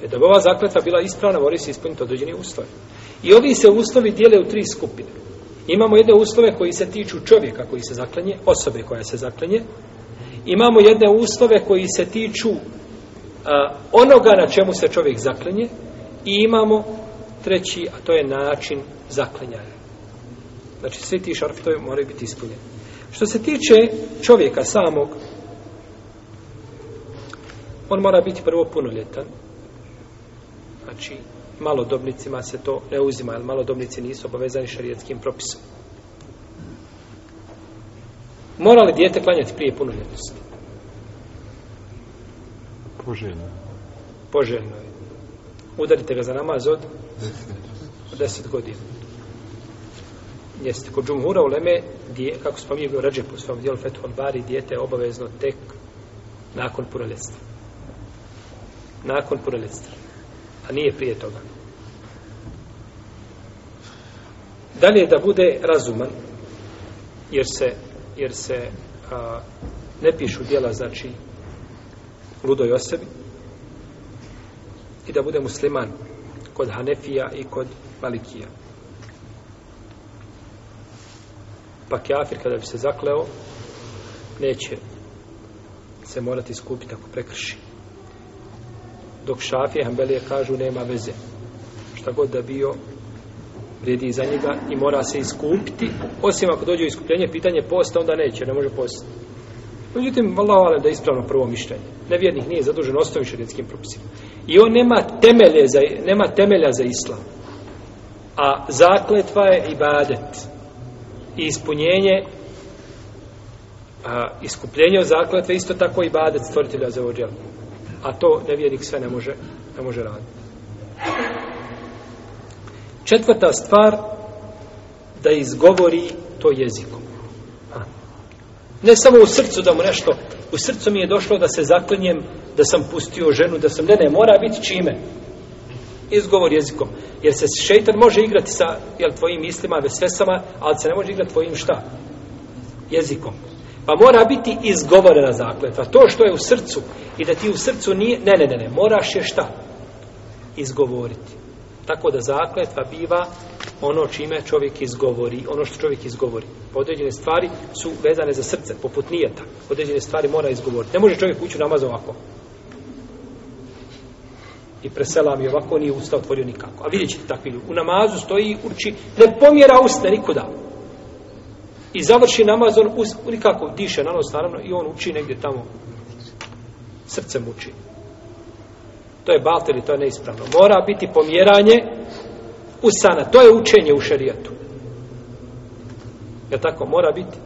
E da bi ova zakletva bila ispravna, mora se ispuniti određeni uslovi. I ovi se uslovi dijele u tri skupine. Imamo jedne uslove koji se tiču čovjeka koji se zaklenje, osobe koja se zaklenje. Imamo jedne uslove koji se tiču a, onoga na čemu se čovjek zaklenje. I imamo treći, a to je način zaklenjanja. Znači, svi ti šarfitovi moraju biti ispunjeni. Što se tiče čovjeka samog, on mora biti prvo punoljetan, znači malodobnicima se to ne uzima, jer malodobnici nisu obavezani šarijetskim propisom. Mora li dijete klanjati prije punoljetnosti? Poželjno. Poželjno je. Udarite ga za namaz od? Deset. Deset godina. Jeste, kod džumhura u Leme, dje, kako spominje bio Ređep u svom dijelu Fethol Bari, dijete je obavezno tek nakon punoljetstva. Nakon punoljetstva a nije prije toga. Dalje da bude razuman, jer se, jer se a, ne pišu dijela, znači, ludoj osobi, i da bude musliman kod Hanefija i kod Malikija. Pa Keafir, kada bi se zakleo, neće se morati skupiti ako prekrši dok šafije Hanbelije kažu nema veze. Šta god da bio, vredi za njega i mora se iskupiti. Osim ako dođe u iskupljenje, pitanje posta, onda neće, ne može posta. Međutim, vallahu alem da je ispravno prvo mišljenje. Nevjernih nije zadužen osnovim šarijetskim propisima. I on nema, temelje za, nema temelja za islam. A zakletva je ibadet. I ispunjenje a, iskupljenje od zakletve isto tako ibadet stvoritelja za ovo a to nevjernik sve ne može, ne može raditi. Četvrta stvar, da izgovori to jezikom. Ne samo u srcu da mu nešto, u srcu mi je došlo da se zaklenjem, da sam pustio ženu, da sam, ne, ne, mora biti čime. Izgovor jezikom. Jer se šeitan može igrati sa jel, tvojim mislima, vesvesama, ali se ne može igrati tvojim šta? Jezikom. Pa mora biti izgovorena zakletva. To što je u srcu i da ti u srcu nije... Ne, ne, ne, ne. Moraš je šta? Izgovoriti. Tako da zakletva biva ono čime čovjek izgovori, ono što čovjek izgovori. Pa određene stvari su vezane za srce, poput nijeta. Određene stvari mora izgovoriti. Ne može čovjek ući u namaz ovako. I preselam je ovako, nije usta otvorio nikako. A vidjet ćete takvi ljudi. U namazu stoji, uči, ne pomjera usta nikuda. I završi namaz, on us, nikako diše na nos, naravno, i on uči negdje tamo. Srce muči. To je balter i to je neispravno. Mora biti pomjeranje usana. To je učenje u šerijatu. Ja tako, mora biti.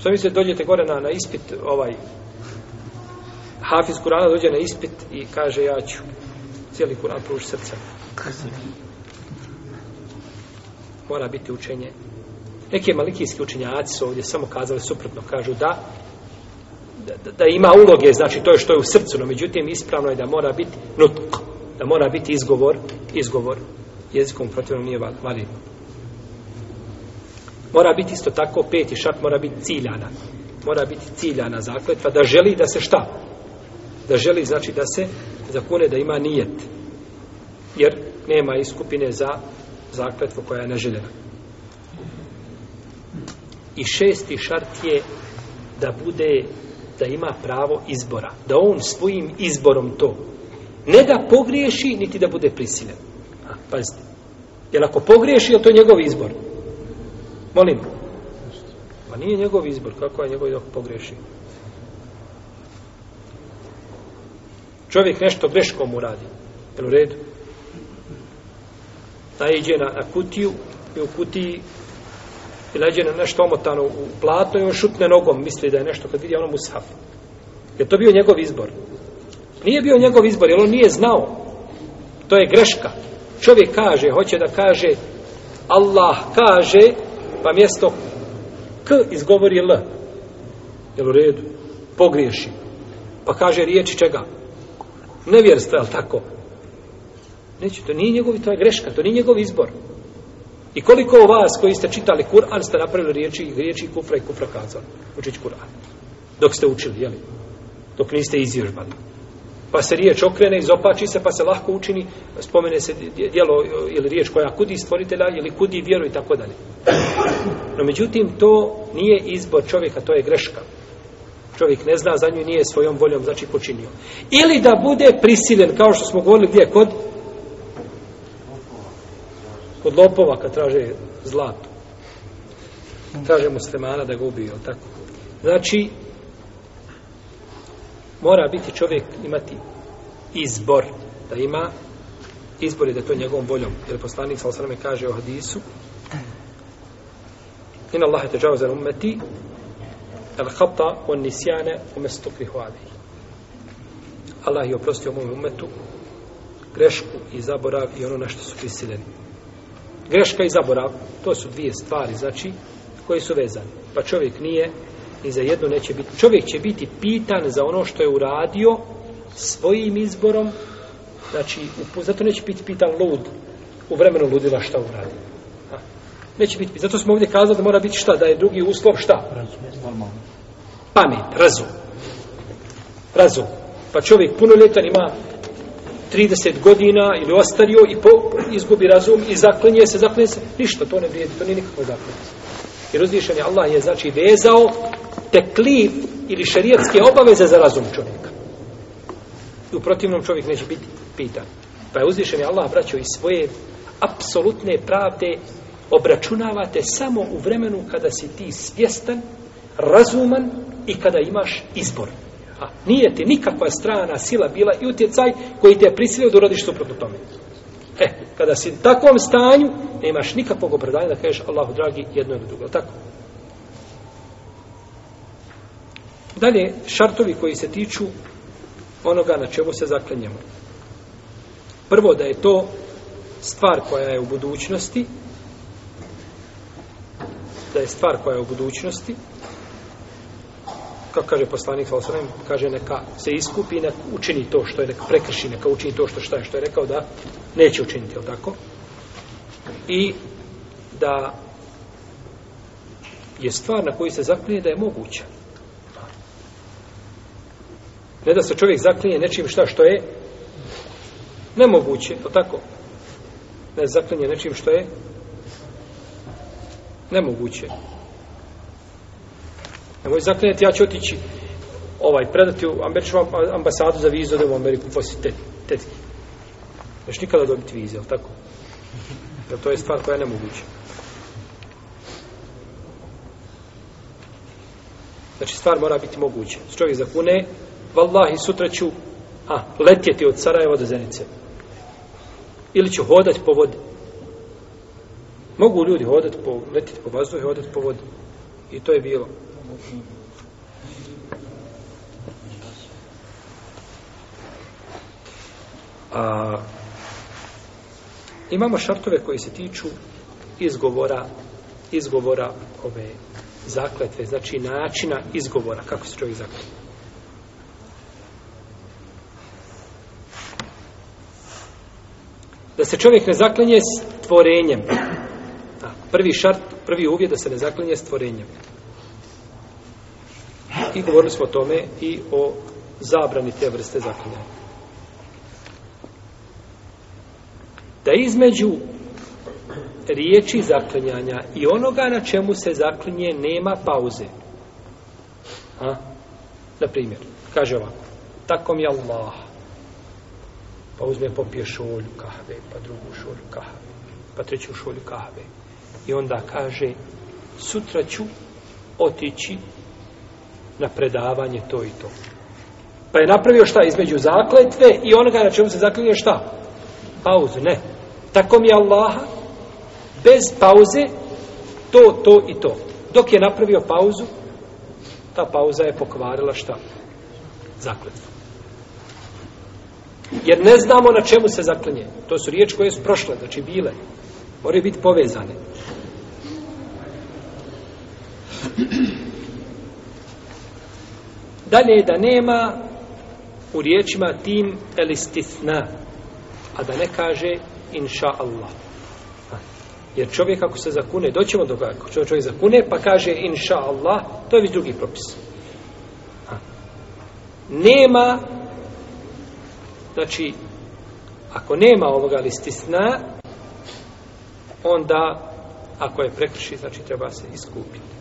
Što mislite, dođete gore na, na ispit, ovaj, Hafiz Kurana dođe na ispit i kaže, ja ću cijeli Kuran pruži srca. Mora biti učenje Neki malikijski učinjaci su ovdje samo kazali suprotno, kažu da, da, da ima uloge, znači to je što je u srcu, no međutim ispravno je da mora biti nutk, da mora biti izgovor, izgovor jezikom protivno nije validno. Mora biti isto tako, peti šak mora biti ciljana, mora biti ciljana zakletva, da želi da se šta? Da želi, znači da se zakune da ima nijet, jer nema iskupine za zakletvu koja je neželjena. I šesti šart je da bude, da ima pravo izbora. Da on svojim izborom to. Ne da pogriješi, niti da bude prisilen. A, pazite. Jer ako pogriješi, je to njegov izbor. Molim. Ma nije njegov izbor. Kako je njegov izbor pogriješi? Čovjek nešto greškom uradi. Jel u redu? Ta iđe na, na kutiju i u kutiji I leđe na nešto omotano u platno i on šutne nogom, misli da je nešto kad vidi ono mushaf. Je to bio njegov izbor? Nije bio njegov izbor, jer on nije znao. To je greška. Čovjek kaže, hoće da kaže, Allah kaže, pa mjesto k izgovori l. Jel u redu? Pogriješi. Pa kaže riječi čega? Nevjerstvo, je li tako? Neće, to nije njegov, to je greška, to nije njegov izbor. I koliko vas koji ste čitali Kur'an ste napravili riječi, riječi kufra i kufra kazali učići Kur'an. Dok ste učili, jeli? Dok niste izvježbali. Pa se riječ okrene, izopači se, pa se lahko učini, spomene se dijelo ili riječ koja kudi stvoritelja ili kudi vjeru i tako dalje. No međutim, to nije izbor čovjeka, to je greška. Čovjek ne zna, za nju nije svojom voljom, znači počinio. Ili da bude prisiljen, kao što smo govorili gdje, kod kod lopova kad traže zlato. Traže muslimana da ga ubije, tako. Znači, mora biti čovjek imati izbor, da ima izbor je da to je njegovom voljom. Jer poslanik sa osrame kaže o hadisu, in Allah je teđao za umeti, el hata on nisjane umestu prihvali. Allah je oprostio mom umetu grešku i zaborav i ono na što su prisileni greška i zaborav. To su dvije stvari, znači, koje su vezane. Pa čovjek nije i za jedno neće biti. Čovjek će biti pitan za ono što je uradio svojim izborom, znači, zato neće biti pitan lud u vremenu ludila šta uradi. Neće biti pitan. Zato smo ovdje kazali da mora biti šta, da je drugi uslov šta? Razum. Pamet, razum. Razum. Pa čovjek puno ljetan ima 30 godina ili ostario i po, izgubi razum i zaklinje se, zaklinje se, ništa, to ne vrijedi, to nije nikako zaklinje se. Jer uzvišen je Allah je znači vezao tekliv ili šarijetske obaveze za razum čovjeka. I u protivnom čovjek neće biti pitan. Pa je uzvišen je Allah vraćao i svoje apsolutne pravde obračunavate samo u vremenu kada si ti svjestan, razuman i kada imaš izbor. Izbor. A nije ti nikakva strana sila bila i utjecaj koji te je prisilio da urodiš suprotno tome. E, kada si u takvom stanju, nemaš nikakvog opredanja da kažeš Allahu dragi jedno ili drugo. Tako? Dalje, šartovi koji se tiču onoga na čemu se zaklenjemo. Prvo da je to stvar koja je u budućnosti, da je stvar koja je u budućnosti, kako kaže poslanik Salosanem, kaže neka se iskupi i neka učini to što je, neka prekrši, neka učini to što, što je, što je rekao da neće učiniti, je tako? I da je stvar na koju se zaklinje da je moguća. Ne da se čovjek zaklinje nečim šta što je nemoguće, to tako? Ne zaklinje nečim što je nemoguće. Evo je zaklinjati, ja ću otići ovaj, predati u Američku ambasadu za vizu, da u Ameriku posjeti tetki. Neš nikada dobiti vize, ali tako? Jer to je stvar koja je nemoguća. Znači, stvar mora biti moguća. Čovjek zakune, vallahi, sutra ću a, letjeti od Sarajeva do Zenice. Ili ću hodati po vodi. Mogu ljudi hodati po, letjeti po vazduhu i hodati po vodi. I to je bilo. A, imamo šartove koji se tiču izgovora izgovora ove zakletve, znači načina izgovora, kako se čovjek zakletve. Da se čovjek ne zaklenje stvorenjem. Tako, prvi šart, prvi uvjet da se ne zaklenje stvorenjem. I govorili smo o tome i o zabrani te vrste zaklinjanja. Da između riječi zaklinjanja i onoga na čemu se zaklinje nema pauze. Ha? Na primjer, kaže ovako, tako mi Allah, pa uzme popije šolju kahve, pa drugu šolju kahve, pa treću šolju kahve. I onda kaže, sutra ću otići na predavanje to i to. Pa je napravio šta između zakletve i onoga na čemu se zaklinje šta? Pauzu, ne. Tako mi je Allaha, bez pauze, to, to i to. Dok je napravio pauzu, ta pauza je pokvarila šta? Zakletvu. Jer ne znamo na čemu se zaklinje. To su riječi koje su prošle, znači bile. Moraju biti povezane. Dalje da nema u riječima tim elistisna, a da ne kaže inša Allah. Jer čovjek ako se zakune, doćemo do ga, ako čovjek zakune, pa kaže inša Allah, to je već drugi propis. Nema, znači, ako nema ovoga listisna, onda, ako je prekriši, znači treba se iskupiti.